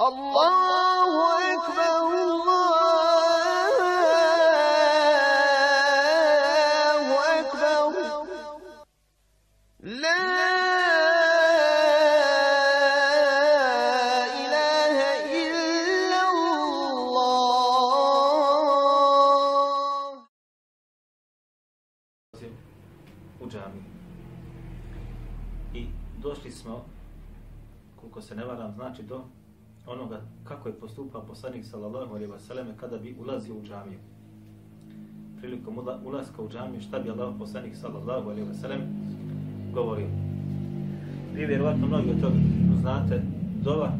الله أكبر. Kako je postupao poslanik sallallahu alejhi ve selleme kada bi ulazio u džamiju. Prilikom ulaska u džamiju šta bi Allah poslanik sallallahu alejhi ve sellem govorio. Vi vjerovatno mnogi od toga znate dova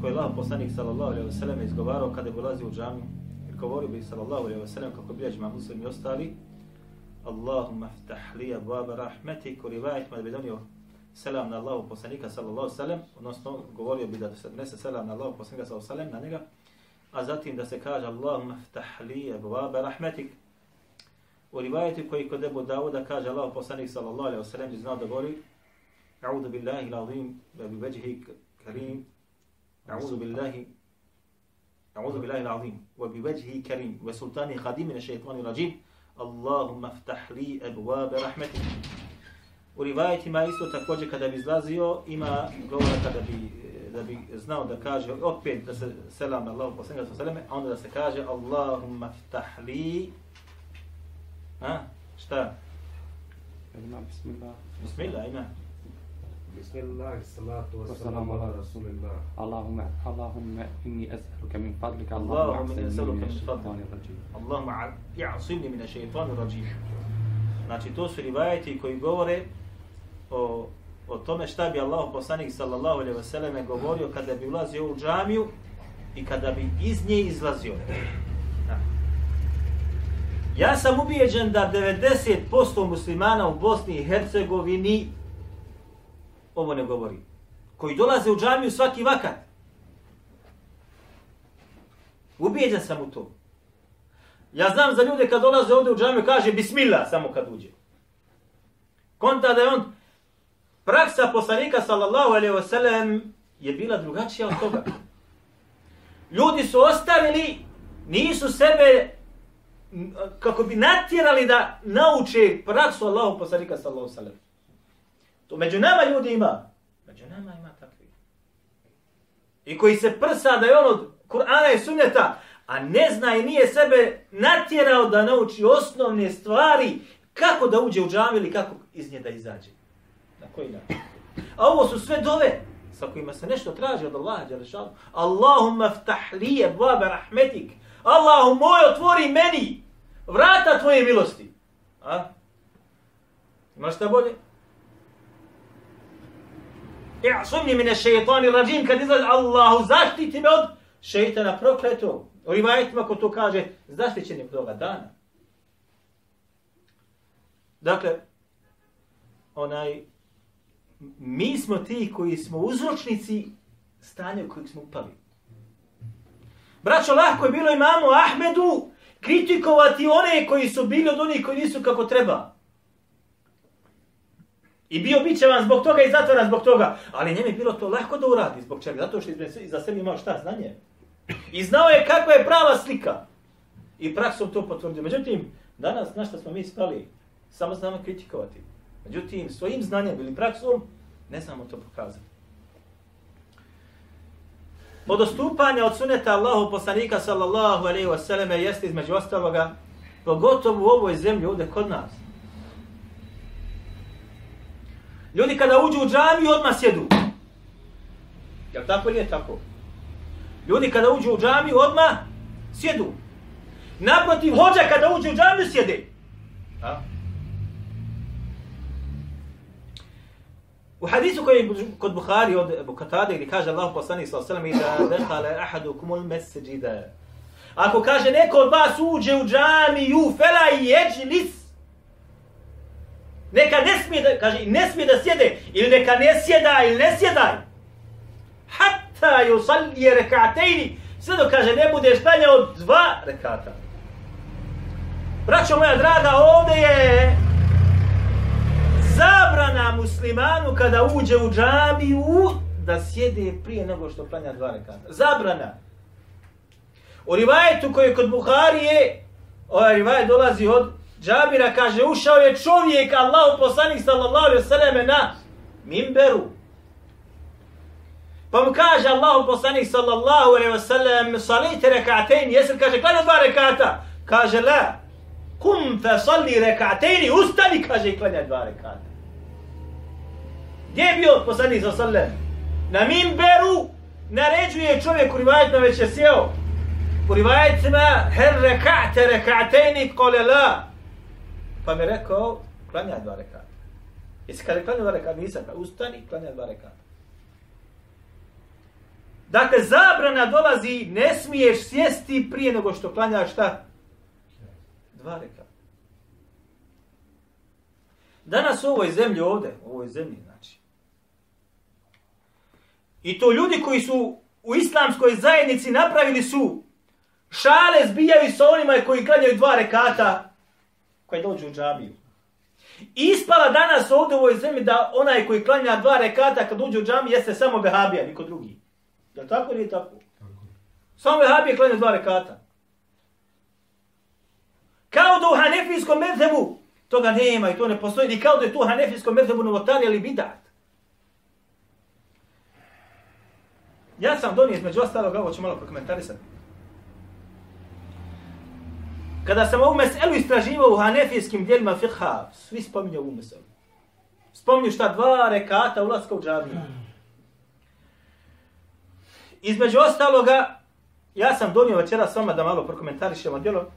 koji je Allah poslanik sallallahu alejhi ve sellem izgovarao kada bi ulazio u džamiju. I govorio bi sallallahu alejhi ve sellem kako bilježi je muslim i ostali Allahumma ftah li abwaba rahmetik u rivajetima da bi donio selam na Allahu poslanika sallallahu alejhi ve sellem, odnosno govorio bi da se donese selam na Allahu poslanika sallallahu alejhi ve sellem na njega, a zatim da se kaže Allahumma ftah li abwaba rahmetik. U rivajetu koji kod Ebu Dauda kaže Allahu poslanik sallallahu alejhi ve sellem bi znao da govori A'udhu billahi al-azim wa bi wajhihi karim. A'udhu billahi أعوذ بالله العظيم وبوجهه كريم وسلطانه قديم من الشيطان الرجيم اللهم افتح لي أبواب رحمتك U rivajetima isto također kada bi izlazio, ima govora kada bi, da bi znao da kaže opet da se selam na Allahu posljednika sa seleme, a onda da se kaže Allahumma ftahli, a, šta? Ima bismillah. Bismillah, ima. Bismillah, salatu, wassalamu ala rasulillah. Allahumma, Allahumma, inni as'aluka min fadlika, Allahumma azharuka min shaytani rajim. Allahumma, ja'asimni min ash-shaytanir rajim. Znači, to su rivajeti koji govore o, o tome šta bi Allah poslanik sallallahu alejhi ve selleme govorio kada bi ulazio u džamiju i kada bi iz nje izlazio. Ja sam ubijeđen da 90% muslimana u Bosni i Hercegovini ovo ne govori. Koji dolaze u džamiju svaki vakat. Ubijeđen sam u to. Ja znam za ljude kad dolaze ovdje u džamiju kaže bismillah samo kad uđe. Konta da je on praksa poslanika sallallahu alejhi ve sellem je bila drugačija od toga. Ljudi su ostavili, nisu sebe kako bi natjerali da nauče praksu Allahu poslanika sallallahu alejhi ve sellem. To među nama ljudi ima. Među nama ima takvi. I koji se prsa da je on od Kur'ana i sunneta, a ne zna i nije sebe natjerao da nauči osnovne stvari kako da uđe u džamiju ili kako iz nje da izađe. Na koji način? A ovo su sve dove sa kojima se nešto traži od Allaha Đelešanu. Allahumma ftah lije baba rahmetik. Allahu moj, otvori meni vrata tvoje milosti. A? Imaš šta bolje? I'sumni mine šeitani rajim, kad izlazi Allahu zaštiti me od šeitana prokletog. U rivajetima ko to kaže, zaštićenim od toga dana. Dakle, onaj, mi smo ti koji smo uzročnici stanja u kojeg smo upali. Braćo, lahko je bilo imamu Ahmedu kritikovati one koji su bili od onih koji nisu kako treba. I bio bićevan zbog toga i zatvoran zbog toga. Ali njemu je bilo to lako da uradi. Zbog čega? Zato što je za sebe imao šta? Znanje. I znao je kakva je prava slika. I praksom to potvrdio. Međutim, danas na što smo mi spali? Samo znamo kritikovati. Međutim, svojim znanjem ili praksom ne znamo to pokazati. Od ostupanja od suneta Allahu poslanika sallallahu alaihi wa sallam jeste između ostaloga, pogotovo u ovoj zemlji ovdje kod nas. Ljudi kada uđu u džamiju odmah sjedu. Jel tako ili je tako? Ljudi kada uđu u džamiju odmah sjedu. Naprotiv, hođa kada uđe u džamiju sjede. A? U hadisu koji je kod Buhari od Ebu Katade gdje kaže Allah poslanik sallallahu alejhi ve sellem da dekale ahadukum al masjida. Ako kaže neko od vas uđe u džamiju fela yajlis Neka ne smije da, kaže, ne smije da sjede, ili neka ne sjeda, ili ne sjedaj. Hatta yusalli rekatejni, sve dok kaže ne budeš dalje od dva rekata. Braćo moja draga, ovdje je zabrana muslimanu kada uđe u džamiju da sjede prije nego što planja dva rekata. Zabrana. U rivajetu koji je kod Buharije, ovaj rivajet dolazi od Džabira, kaže, ušao je čovjek, Allahu poslanik sallallahu alaihi sallam na mimberu. Pa mu kaže Allahu poslanik sallallahu alaihi sallam, salite rekatejni, jesi li kaže, klanja dva rekata? Kaže, la, kum fe salli rekatejni, ustani, kaže, i klanja dva rekata. Gdje je bio poslanik sallallahu alaihi sallam? Na minberu naređuje čovjek u rivajetima već je sjeo. U rivajetima, her rekate rekatejni, kole la, Pa mi je rekao, klanjaj dva rekata. Jesi kada klanjaj dva rekata, nisam, pa ustani, klanjaj dva rekata. Dakle, zabrana dolazi, ne smiješ sjesti prije nego što klanjaš šta? Dva rekata. Danas u ovoj zemlji ovde, u ovoj zemlji. I to ljudi koji su u islamskoj zajednici napravili su šale zbijaju sa onima koji klanjaju dva rekata koji dođu u džabiju. Ispala danas ovdje u ovoj zemlji da onaj koji klanja dva rekata kad uđe u džamiju jeste samo vehabija, niko drugi. Je li tako ili je tako? Samo vehabije klanja dva rekata. Kao da u hanefijskom medhebu toga nema i to ne postoji. I kao da je tu u hanefijskom medhebu novotarija ili bidat. Ja sam donio između ostalog, ovo ću malo prokomentarisati. Kada sam ovu meselu istraživao u hanefijskim dijelima fiqha, svi spominju ovu meselu. Spominju šta dva rekata ulaska u džavnju. Između ostaloga, ja sam donio večera s vama da malo prokomentarišemo djelo.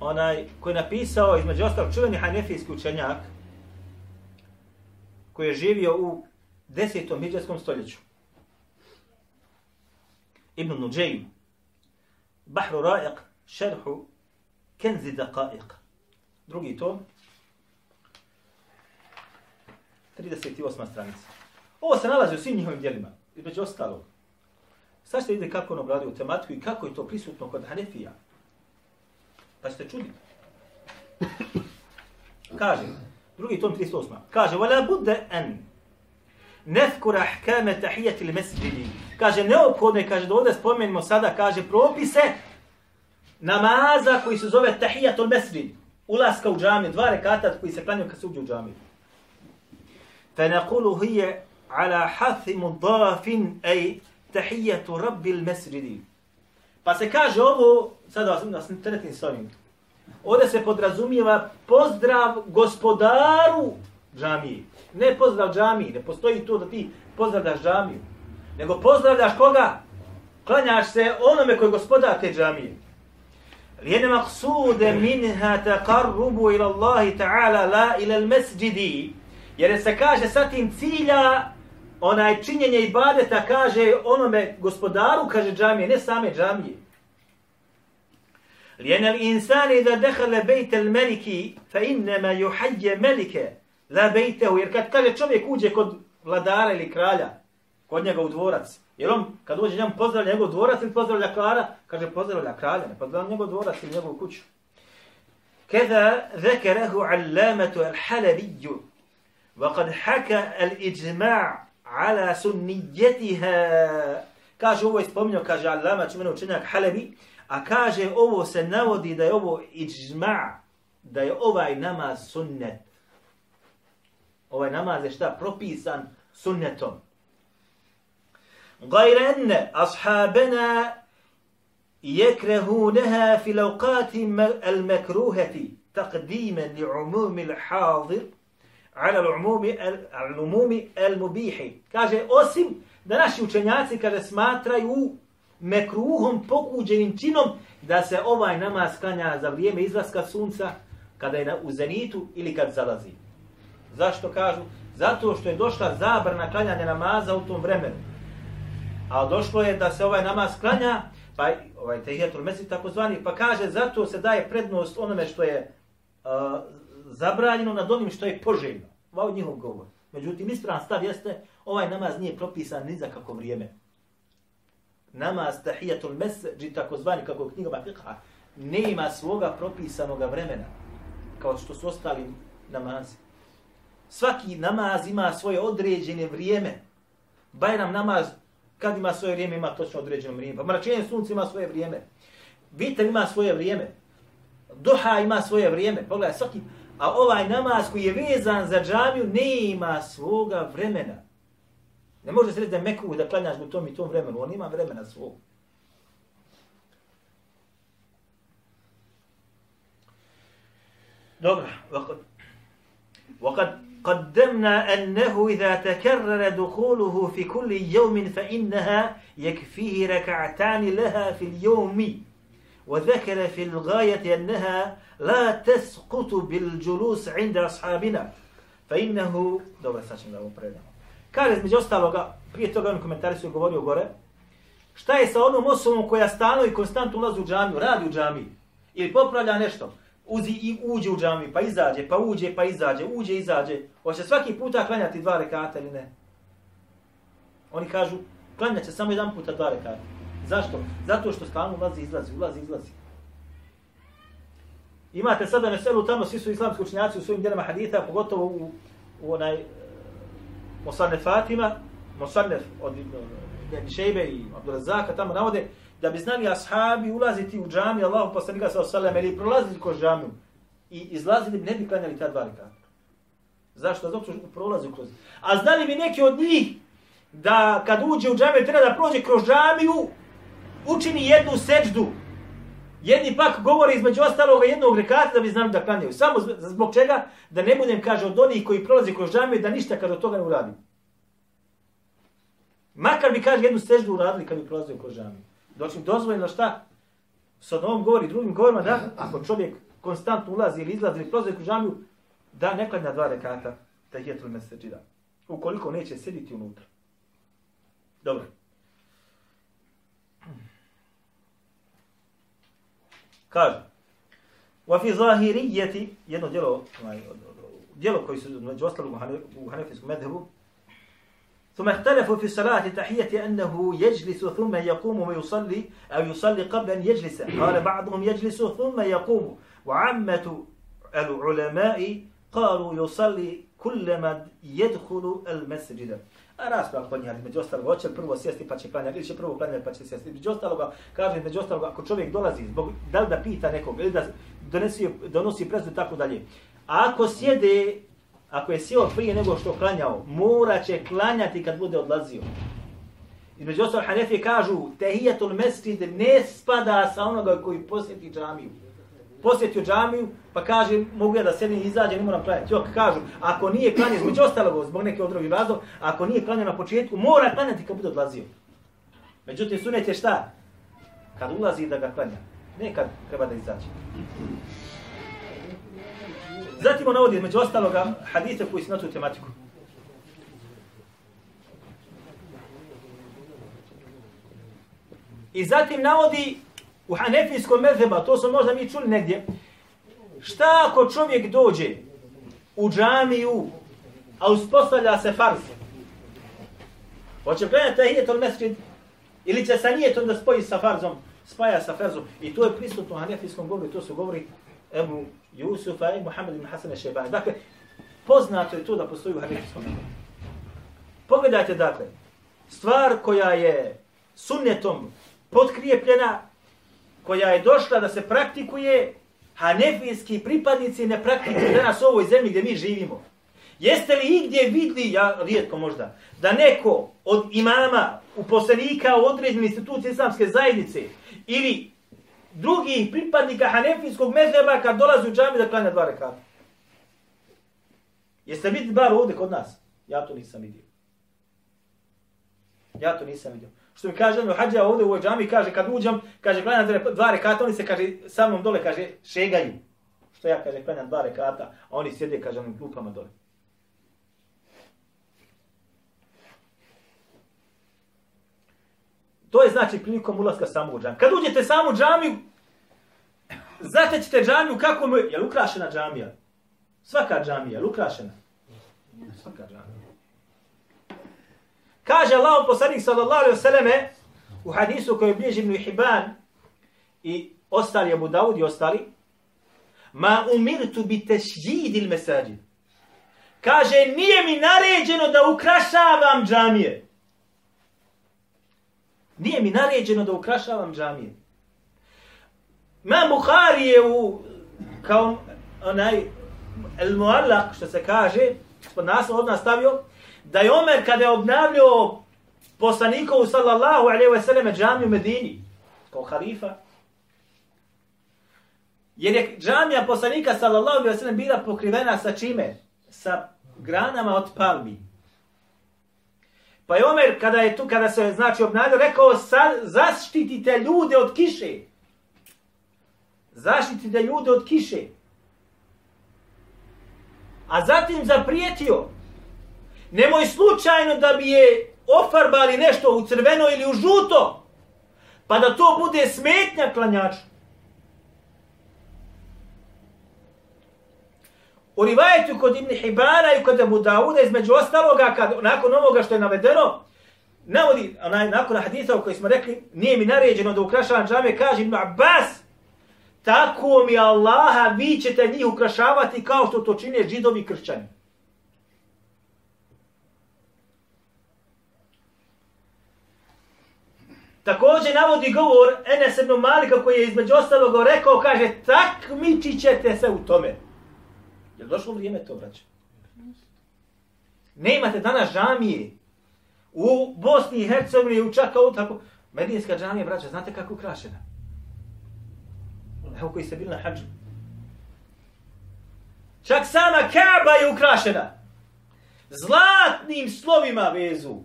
Onaj koji je napisao, između ostalog, čuveni hanefijski učenjak, koji je živio u desetom hijđarskom stoljeću. Ibn Nuđejim. Bahru Ra'iq, šerhu Kenzi Daqa'iq. Drugi tom. 38. stranica. Ovo se nalazi u svim njihovim dijelima. Između ostalog. Sad ćete vidjeti kako on obradio tematiku i kako je to prisutno kod Hanefija. Pa ćete čuditi. Kaže, drugi tom 38. Kaže, وَلَا بُدَّ أَنْ nefkur ahkame tahijeti ili mesidini. Kaže, neophodno je, kaže, da ovdje spomenimo sada, kaže, propise namaza koji se zove tahijatul mesidin. Ulaska u džami, dva rekata koji se planju kad se uđe u džami. Fe nekulu hije ala hathimu dafin ej tahijetu rabbil mesridi. Pa se kaže ovo, sad vas da sam tretim s ovim. Ovdje se podrazumijeva pozdrav gospodaru džamije. Ne pozdrav džamije, ne postoji to da ti pozdravljaš džamiju. Nego pozdravljaš koga? Klanjaš se onome koji gospodar te džamije. لأن مقصود منها تقرب إلى الله تعالى لا إلى المسجد jer se kaže sa tim cilja onaj činjenje ibadeta kaže onome gospodaru kaže džamije ne same džamije لأن الإنسان إذا دخل بيت الملك فإنما يحيي ملك لا بيته jer kad kaže čovjek uđe kod vladara ili kralja kod njega u dvorac Jer on, kad uđe njemu, pozdravlja njegov dvorac ili pozdravlja kralja, kaže pozdravlja kralja, ne pozdravlja njegov dvorac ili njegovu kuću. Kada ذكره علامة الحلبي وقد حكى الإجماع على سنيتها kaže ovo je spominjao, kaže Allama, čuveni učenjak Halebi, a kaže ovo se navodi da je ovo iđma, da je ovaj namaz sunnet. Ovaj namaz je šta? Propisan sunnetom. غير أن أصحابنا يكرهونها في الأوقات المكروهة تقديما لعموم الحاضر على العموم العموم المبيح kaže osim da naši učenjaci kaže smatraju mekruhom pokuđenim činom da se ovaj namaz klanja za vrijeme izlaska sunca kada je u zenitu ili kad zalazi. Zašto kažu? Zato što je došla zabrana klanjanja namaza u tom vremenu a došlo je da se ovaj namaz klanja, pa ovaj tehijatul mesjid takozvani, pa kaže zato se daje prednost onome što je uh, zabranjeno nad onim što je poželjno. Ovo je njihov govor. Međutim, ispravan stav jeste, ovaj namaz nije propisan ni za kako vrijeme. Namaz tahijatul mesjid takozvani, kako je knjiga fiqha, nema svoga propisanog vremena, kao što su ostali namazi svaki namaz ima svoje određene vrijeme. Bajram namaz, kad ima svoje vrijeme, ima točno određeno vrijeme. Pa mračenje sunca ima svoje vrijeme. Vitar ima svoje vrijeme. Duha ima svoje vrijeme. Pogledaj, svaki... A ovaj namaz koji je vezan za džamiju, ne ima svoga vremena. Ne može se reći da je meku, da klanjaš u tom i tom vremenu. On ima vremena svog. Dobro, vakod. Vakad قدمنا أنه إذا تكرر دخوله في كل يوم فإنها يكفيه ركعتان لها في اليوم وذكر في الغاية أنها لا تسقط بالجلوس عند أصحابنا فإنه dobro sad ćemo da ovo predamo. Kaže između ostaloga, prije toga on komentari su govorio gore, šta je sa onom osobom koja stano i konstantno ulazi u džamiju, radi u džamiji, ili popravlja nešto, uzi i uđe u džami, pa izađe, pa uđe, pa izađe, uđe, izađe, hoće svaki puta klanjati dva rekata ili ne? Oni kažu, klanjat će samo jedan puta dva rekata. Zašto? Zato što stalno ulazi, izlazi, ulazi, izlazi. Imate sada selu tamo, svi su islamski učenjaci u svojim djelama hadita, pogotovo u, u onaj e, uh, Mosanef Fatima, Mosanef od Ibn Šejbe i Abdurazaka, tamo navode da bi znali ashabi ulaziti u džamiju Allahu poslanika sa osallam ili prolazili kroz džamiju i izlazili bi, ne bi klanjali ta dva rekata. Zašto? Zato što prolazi kroz. A znali bi neki od njih da kad uđe u džamiju treba da prođe kroz džamiju učini jednu seđdu. Jedni pak govore između ostaloga jednog rekata da bi znali da klanjaju. Samo zbog čega? Da ne budem, kaže, od onih koji prolazi kroz džamiju da ništa kad od toga ne uradi. Makar bi, kaže, jednu seždu uradili kad bi prolazio kroz džamiju. Doći im dozvoljeno šta? Sa ovom govori, drugim govorima, da, ako čovjek konstantno ulazi ili izlazi ili prolazi kroz džamiju, da ne klanja dva rekata tahijetul meseđida. Ukoliko neće sjediti unutra. Dobro. Kaže, u fi jedno djelo, ovaj, djelo koji su među ostalog u hanefijskom medhebu, ثم اختلفوا في صلاة تحية أنه يجلس ثم يقوم ويصلي أو يصلي قبل أن يجلس قال بعضهم يجلس ثم يقوم وعامة العلماء قالوا يصلي كلما يدخل المسجد A rasprava kod njih, među ostalog, hoće prvo sjesti pa će klanjati, ili će prvo klanjati pa će sjesti. Među ostaloga, kaže, među ostaloga, ako čovjek dolazi, zbog, da li da pita nekog, ili da donosi, donosi prezu tako dalje. A ako sjede, ako je sjeo prije nego što klanjao, mora će klanjati kad bude odlazio. Između ostalo, Hanefi kažu, tehijatul mesrid ne spada sa onoga koji posjeti džamiju posjetio džamiju, pa kaže, mogu ja da sedim i izađem, ne moram klanjati. Jok, kažu, ako nije klanjao, između ostalog, zbog neke od drugih razlog, ako nije klanjao na početku, mora klanjati kad bude odlazio. Međutim, sunet je šta? Kad ulazi da ga klanja. Ne kad treba da izađe. Zatim on navodi, među ostaloga, hadite koji su na tu tematiku. I zatim navodi u hanefijskom medheba, to smo možda mi čuli negdje, šta ako čovjek dođe u džamiju, a uspostavlja se farz? Hoće gledati tahijetul mesrid ili će sa nijetom da spoji sa farzom, spaja sa farzom. I to je prisutno u hanefijskom govoru, to su govori Ebu Jusufa i Muhammed ibn Hasan al-Šebani. Dakle, poznato je to da postoji u hanefijskom govoru. Pogledajte, dakle, stvar koja je sunnetom potkrijepljena, koja je došla da se praktikuje, hanefijski pripadnici ne praktikuju danas u ovoj zemlji gdje mi živimo. Jeste li igdje vidli, ja rijetko možda, da neko od imama, uposlenika u određenoj instituciji islamske zajednice ili drugih pripadnika hanefijskog mezheba kad dolazi u džami da klanja dva rekata? Jeste vidjeli bar ovdje kod nas? Ja to nisam vidio. Ja to nisam vidio. Što mi kaže, ono, hađa ovdje u ovoj džami, kaže, kad uđem, kaže, klanjam dva rekata, oni se, kaže, sa mnom dole, kaže, šegaju. Što ja, kaže, klanjam dva rekata, a oni sjede, kaže, onim klupama dole. To je znači prilikom ulaska samo u džamiju. Kad uđete samo u džamiju, zatećete džamiju kako mu je, je li ukrašena džamija? Svaka džamija, je li ukrašena? Svaka džamija. Kaže Allah poslanik sallallahu alejhi ve selleme u hadisu koji bilježi Ibn Hibban i ostali Abu Davud i ostali ma umirtu bi tasjid al Kaže, nije mi naređeno da ukrašavam džamije. Nije mi naređeno da ukrašavam džamije. Ma Bukhari je u, kao onaj, el muallak, što se kaže, pod naslov od nas stavio, da je Omer kada je obnavljao poslanikovu sallallahu alaihi wa sallam džamiju u Medini, kao halifa, jer je džamija poslanika sallallahu alaihi wa sallam bila pokrivena sa čime? Sa granama od palmi. Pa je Omer, kada je tu, kada se znači obnadio, rekao, sa, zaštitite ljude od kiše. Zaštitite ljude od kiše. A zatim zaprijetio, nemoj slučajno da bi je ofarbali nešto u crveno ili u žuto, pa da to bude smetnja klanjaču. U rivajetu kod Ibn Hibana i kod Abu Dauda, između ostaloga, kad, nakon ovoga što je navedeno, navodi, onaj, nakon haditha u kojoj smo rekli, nije mi naređeno da ukrašavam džame, kaže Ibn Abbas, tako mi Allaha, vi ćete njih ukrašavati kao što to čine židovi kršćani. Također navodi govor Enes ibn Malika koji je između ostalog rekao, kaže, takmičit ćete se u tome. Je došlo vrijeme to, braće? Ne imate danas džamije. U Bosni i Hercegovini, u Čakau, tako. Medijinska džamija, braće, znate kako ukrašena? Evo koji ste bili na hađu. Čak sama Kaaba je ukrašena. Zlatnim slovima vezu.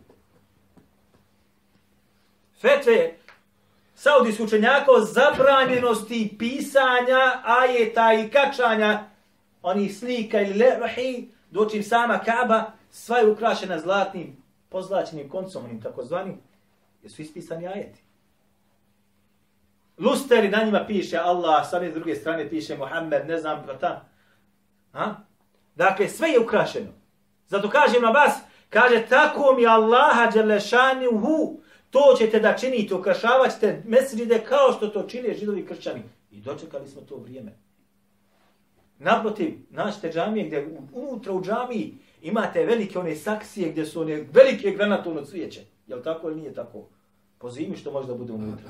Fetve saudijski učenjaka o zabranjenosti pisanja ajeta i kačanja onih slika ili levahi, dočim sama Kaaba, sva je ukrašena zlatnim, pozlačenim koncom, onim takozvanim, jer su ispisani ajeti. Lusteri na njima piše Allah, sa s druge strane piše Muhammed, ne znam, pa ta. Ha? Dakle, sve je ukrašeno. Zato kažem na vas, kaže, tako mi Allaha dželešani hu, to ćete da činite, ukrašavat ćete mesride kao što to čine židovi kršćani. I dočekali smo to vrijeme. Naprotiv, našte džamije gdje unutra u džamiji imate velike one saksije gdje su one velike granatovno cvijeće. Jel tako ili nije tako? Po zimi što može da bude unutra.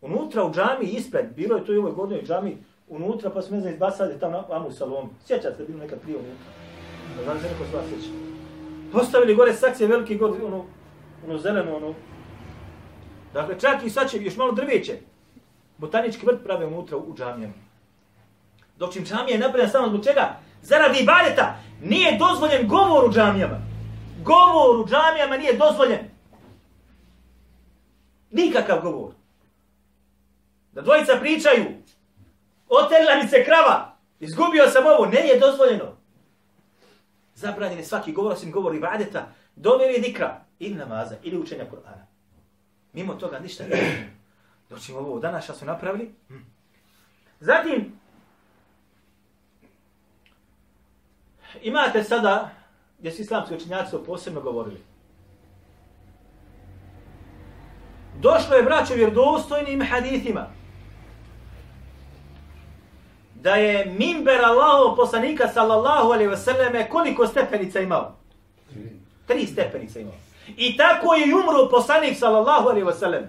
Unutra u džamiji ispred, bilo je to i ovoj godinoj džamiji, unutra pa smo ne znam izbasali tamo na amu salonu. Sjećate se, bilo nekad prije unutra. Da znam se neko s vas sjeća. Postavili gore saksije velike god, ono, ono zeleno, ono. Dakle, čak i sad će još malo drveće. Botanički vrt prave unutra u džamijama. Dok čim džamija je napravljena samo zbog čega? Zaradi ibadeta. Nije dozvoljen govor u džamijama. Govor u džamijama nije dozvoljen. Nikakav govor. Da dvojica pričaju. Otelila mi se krava. Izgubio sam ovo. Ne je dozvoljeno. Zabranjen je svaki govor, osim govor ibadeta. Dovjer je dikra. Ili namaza, ili učenja Kur'ana. Mimo toga ništa ne. Doći ovo danas što su napravili. Hm. Zatim, imate sada, gdje su islamski učenjaci to posebno govorili. Došlo je braćo vjerdostojnim hadithima da je minber Allahov poslanika sallallahu alaihi wasallam koliko stepenica imao? Tri stepenica imao. I tako je umro poslanik sallallahu alaihi wasallam.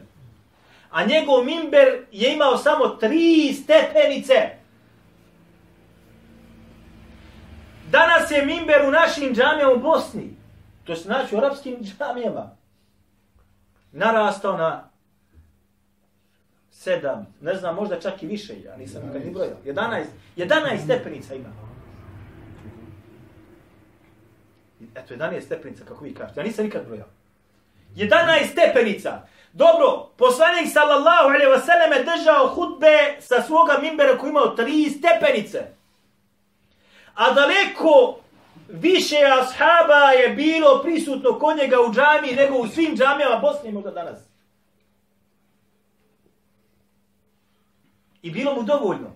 A njegov minber je imao samo tri stepenice. Danas je minber u našim džamijama u Bosni. To se znači u arapskim džamijama. Narastao na sedam, ne znam, možda čak i više, ja nisam nikad ni brojao. 11, 11 stepenica ima. Eto, 11 stepenica, kako vi kažete. Ja nisam nikad brojao. 11 stepenica. Dobro, poslanik sallallahu alaihi wa sallam je držao hutbe sa svoga mimbera koji imao tri stepenice. A daleko više ashaba je bilo prisutno kod njega u džami nego u svim džamijama Bosne možda danas. I bilo mu dovoljno.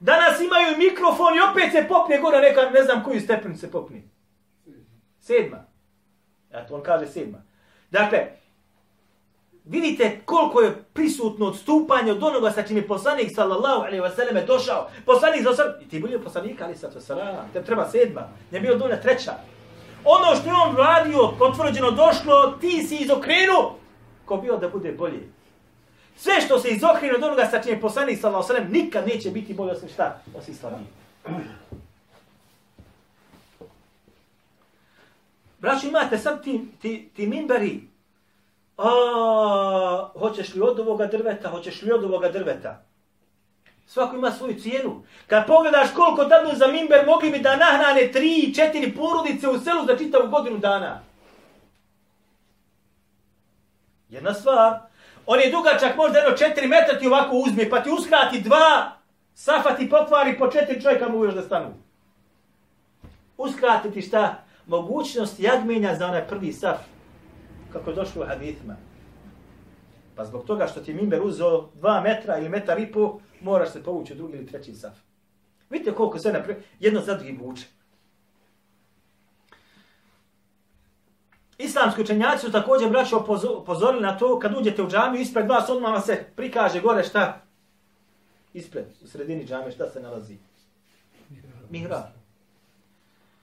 Danas imaju mikrofon i opet se popne gore neka, ne znam koju stepenu se popne. Sedma. Eto, on kaže sedma. Dakle, Vidite koliko je prisutno odstupanje od onoga sa čim je poslanik sallallahu alaihi wasallam došao. Poslanik za i ti bolje poslanik ali sa sallam, te treba sedma, ne bio dovoljna treća. Ono što je on radio, potvrđeno došlo, ti si izokrenuo, ko bio da bude bolje. Sve što se izokrene od onoga sa čim je poslanik sallallahu alaihi wasallam, nikad neće biti bolje osim šta, osim slabije. Braćo, imate sad ti, ti, ti minberi a, hoćeš li od ovoga drveta, hoćeš li od ovoga drveta. Svako ima svoju cijenu. Kad pogledaš koliko danu za mimber, mogli bi da nahrane tri, četiri porodice u selu za čitavu godinu dana. Jedna stvar. On je dugačak možda jedno četiri metra ti ovako uzme, pa ti uskrati dva, safa ti pokvari po četiri čovjeka mu još da stanu. Uskrati ti šta? Mogućnost jagmenja za onaj prvi saf kako je došlo u hadithima. Pa zbog toga što ti mimber uzeo dva metra ili metar i po, moraš se povući u drugi ili treći saf. Vidite koliko se napre, jedno za drugim vuče. Islamski učenjaci su također braćo upozorili na to, kad uđete u džamiju, ispred vas odmah se prikaže gore šta? Ispred, u sredini džamije, šta se nalazi? Mihrab.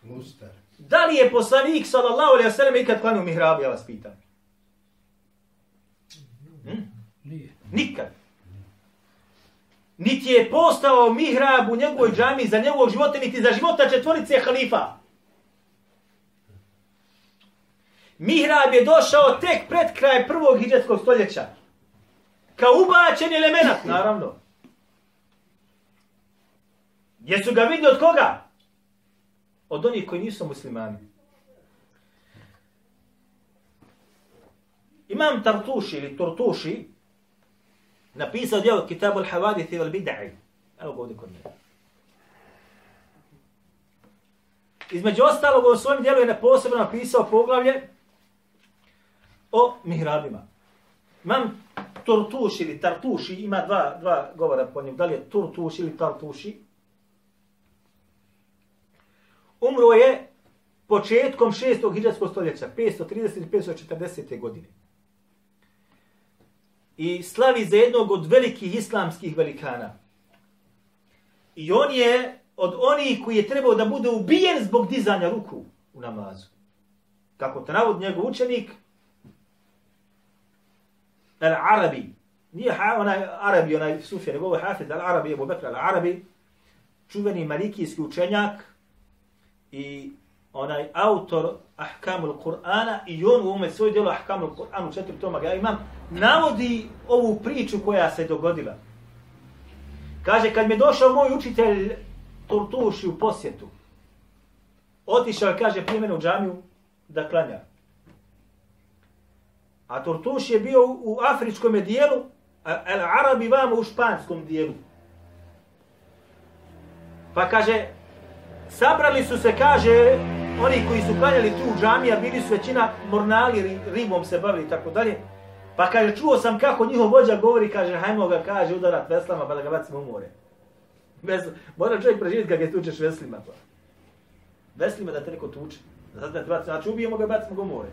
Mustar. Da li je poslanik sallallahu alejhi ve sellem ikad klanio mihrab, ja vas pitam? Hm? Nije. Nikad. Niti je postao mihrab u njegovoj džami za njegovog života, niti za života četvorice halifa. Mihrab je došao tek pred kraj prvog hijđetskog stoljeća. Kao ubačen element, naravno. Jesu ga vidjeli od koga? Od onih koji nisu muslimani. Imam Tartuši ili Tortuši napisao djelo Kitabu al-Havadithi wal Bid'i. Evo ga ovdje kod njega. Između ostalog u svojem djelu je posebno napisao poglavlje o mihrabima. Imam Tortuši ili Tartuši, ima dva, dva govora po njemu, da li je Tortuši ili Tartuši. Umro je početkom 6. hiđarskog stoljeća, 530-540. godine. I slavi za jednog od velikih islamskih velikana. I on je od onih koji je trebao da bude ubijen zbog dizanja ruku u namazu. Kako te navod njegov učenik, Al-Arabi, nije ha, onaj Arabi, onaj Sufjan, nego ovo je Hafiz Al-Arabi, Ebu Bekra, Al-Arabi, čuveni malikijski učenjak, i onaj autor Ahkamul Kur'ana i on u ovome svoj djelo Ahkamul Kur'anu četiri toma ja imam, navodi ovu priču koja se dogodila. Kaže, kad mi je došao moj učitelj Turtuši u posjetu, otišao, kaže, prije mene u džamiju da klanja. A Turtuš je bio u afričkom dijelu, a El Arabi vamo u španskom dijelu. Pa kaže, Sabrali su se, kaže, oni koji su klanjali tu u džamija, bili su većina mornali, ribom se bavili i tako dalje. Pa kaže, čuo sam kako njihov vođa govori, kaže, hajmo ga, kaže, udarat veslama pa da ga bacimo u more. Bez, mora čovjek preživjeti kad ga tučeš veslima. Pa. Veslima da te neko tuče. Znači, da znači ubijemo ga bacimo ga u more.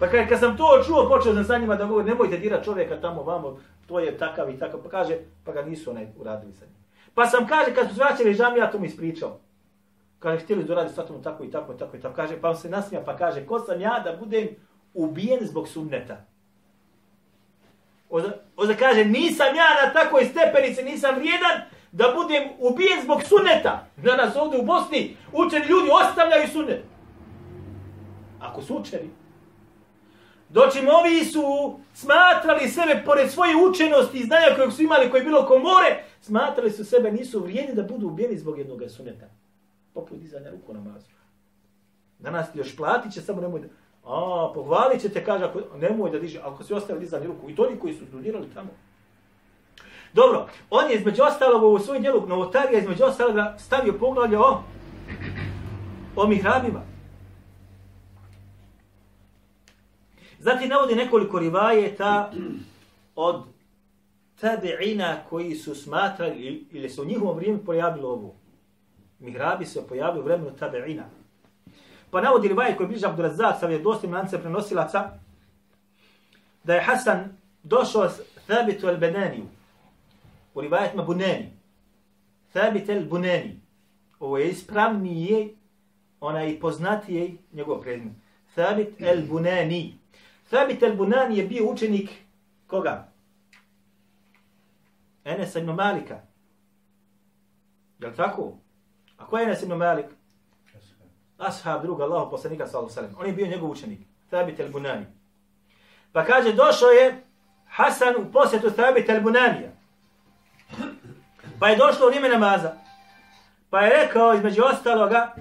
Pa kaže, kad sam to čuo, počeo sam sa njima da govori, nemojte dirati čovjeka tamo vamo, to je takav i takav. Pa kaže, pa ga nisu onaj uradili sa njim. Pa sam kaže, kad su zvraćali džamija, to mi ispričao kaže, htjeli da radi sa tomu tako i tako i tako i tako. Kaže, pa on se nasmija, pa kaže, ko sam ja da budem ubijen zbog sunneta? Oza, oza kaže, nisam ja na takoj stepenici, nisam vrijedan da budem ubijen zbog sunneta. Na nas ovdje u Bosni učeni ljudi ostavljaju sunnet. Ako su učeni. Dočim ovi su smatrali sebe, pored svoje učenosti i znanja kojeg su imali, koje je bilo komore, smatrali su sebe, nisu vrijedni da budu ubijeni zbog jednog sunneta poput dizanja ruku namazu. Danas ti još platit će, samo nemoj da... A, pohvalit će te, kaže, ako, nemoj da diže, ako si ostavio dizanje ruku. I to oni koji su studirali tamo. Dobro, on je između ostalog u svoj djelu novotarija, između ostalog stavio poglavlje o, o mihrabima. Zatim navodi nekoliko rivajeta od tabi'ina koji su smatrali ili su u njihovom vrijeme pojavilo ovo mihrabi se pojavio u vremenu tabe'ina. Pa navodi rivaj koji bliže Abdurazak sa vjedostim lance prenosilaca, da je Hasan došao s Thabitu al-Benaniju u rivajetima Bunani. Thabit al-Bunani. Ovo je ispravnije, onaj poznatije njegov predmet. Thabit al-Bunani. Thabit al-Bunani je bio učenik koga? Enesa ibn Malika. Je li tako? A ko je Enes ibn Malik? Ashab druga Allahu poslanika sallallahu alejhi ve sellem. On je bio njegov učenik. Thabit al-Bunani. Pa kaže došao je Hasan u posjetu Thabit al-Bunanija. Pa je došlo u vrijeme namaza. Pa je rekao između ostaloga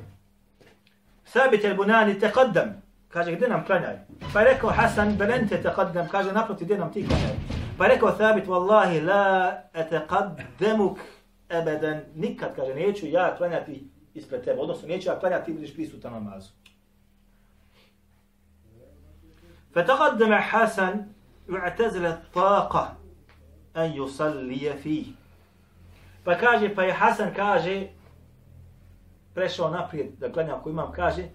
Thabit al-Bunani taqaddam. Kaže gdje nam klanjaj? Pa je rekao Hasan belente taqaddam. Kaže naproti gdje nam ti klanjaj? Pa je rekao Thabit wallahi la ataqaddamuk abadan. Nikad kaže neću ja klanjati ispred tebe. Odnosno neću ja klanjati ti budeš prisutan namazu. فتقدم حسن يعتزل الطاقة أن يصلي فيه Pa kaže, pa je Hasan kaže, prešao naprijed da klanja ako imam, kaže,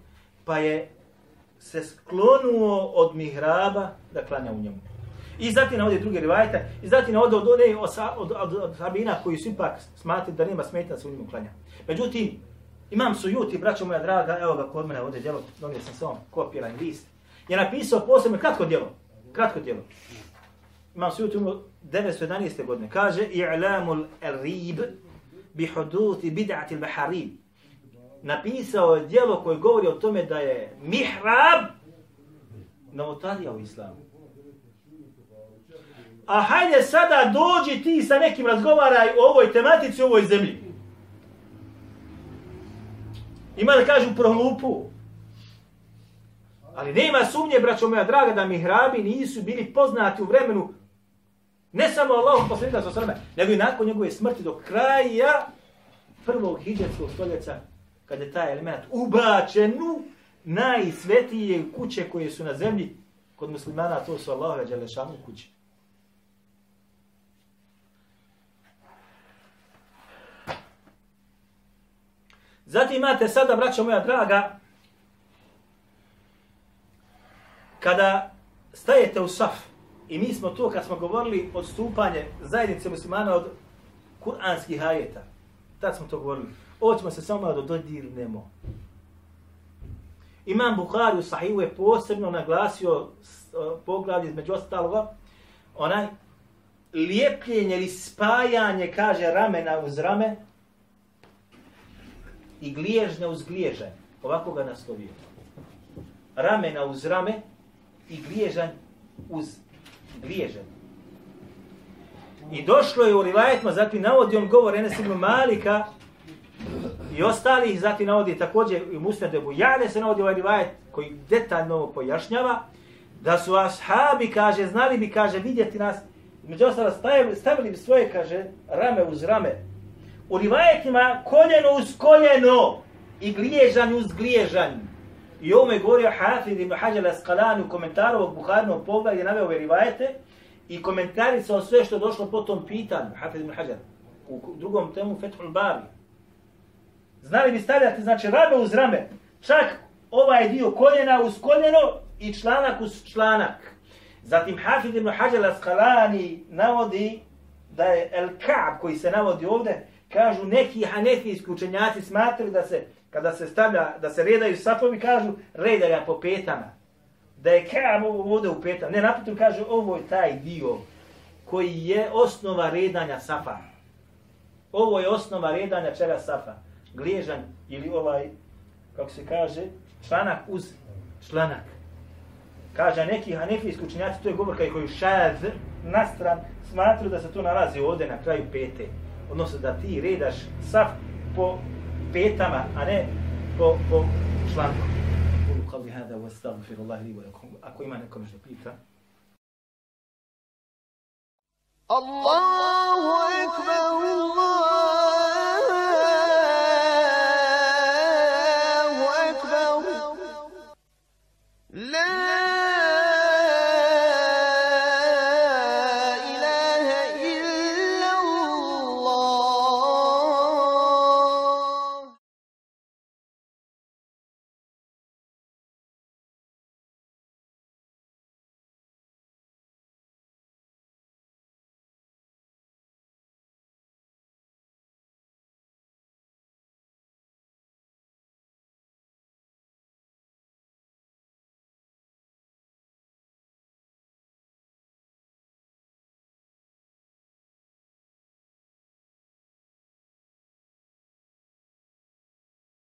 pa je se sklonuo od mihraba da klanja u njemu. I zatim navode druge rivajete, i zatim navode od, od, od, od, od sabina koji su ipak smatri da nema smetnja da se u njim uklanja. Međutim, imam sujuti, braćo moja draga, evo ga kod mene ovdje djelo, donio sam sam kopiran list, je napisao posebno kratko djelo. Kratko djelo. Imam sujuti umro 911. godine. Kaže, i'lamul rib bi huduti bid'ati al-baharib. Napisao je djelo koje govori o tome da je mihrab novotarija u islamu. A hajde sada dođi ti sa nekim razgovaraj o ovoj tematici, o ovoj zemlji. Ima da kažu prohlupu. Ali nema sumnje, braćo moja draga, da mihrabi nisu bili poznati u vremenu ne samo Allahom posljednika sa sveme, nego i nakon njegove smrti do kraja prvog hijđarskog stoljeća, kada je taj element ubačen u najsvetije kuće koje su na zemlji kod muslimana, to su Allahove Đelešanu kuće. Zatim imate sada, braćo moja draga, kada stajete u saf, i mi smo to kad smo govorili odstupanje zajednice muslimana od kuranskih ajeta, tad smo to govorili, ovo ćemo se samo malo dodirnemo. Imam Bukhari u Sahihu je posebno naglasio poglavlje između ostaloga, onaj lijepljenje ili spajanje, kaže, ramena uz rame i gliježnja uz gliježanj. Ovako ga naslovio. Ramena uz rame i gliježanj uz gliježanj. I došlo je u rivajetima, zatim navodi on govor Enes ibn Malika i ostalih, zatim navodi također i Musnad Ebu Jale se navodi ovaj rivajet koji detaljno ovo pojašnjava, da su ashabi, kaže, znali bi, kaže, vidjeti nas, među ostalo stavili, stavili bi svoje, kaže, rame uz rame. U rivajetima koljeno uz koljeno i gliježanj uz gliježanj. I ovo je govorio Hafid ibn Hađar Asqalani u komentaru ovog Buharinog pogleda gdje naveo ove rivajete i komentari sa sve što je došlo po tom pitanju, Hafid ibn Hađar, u drugom temu Fethul Bari. Znali bi stavljati, znači, rame uz rame, čak ovaj dio koljena uz koljeno i članak uz članak. Zatim Hafid ibn Hađar Asqalani navodi da je El-Ka'b koji se navodi ovdje, kažu neki hanefijski učenjaci smatraju da se kada se stavlja, da se redaju safovi, kažu, redaj ga po petama. Da je kam ovdje u petama. Ne, naputim kažu, ovo je taj dio koji je osnova redanja safa. Ovo je osnova redanja čega safa. Gliježan ili ovaj, kako se kaže, članak uz članak. Kaže neki hanefijski učenjaci, to je govor koji je šaz na stran, smatruju da se to nalazi ovdje na kraju pete. Odnosno da ti redaš saf po petama, a ne po, po članku. Kulu qavli hada wa astaghfirullahi li wa lakum. Ako ima neko nešto pita. Allahu ekber,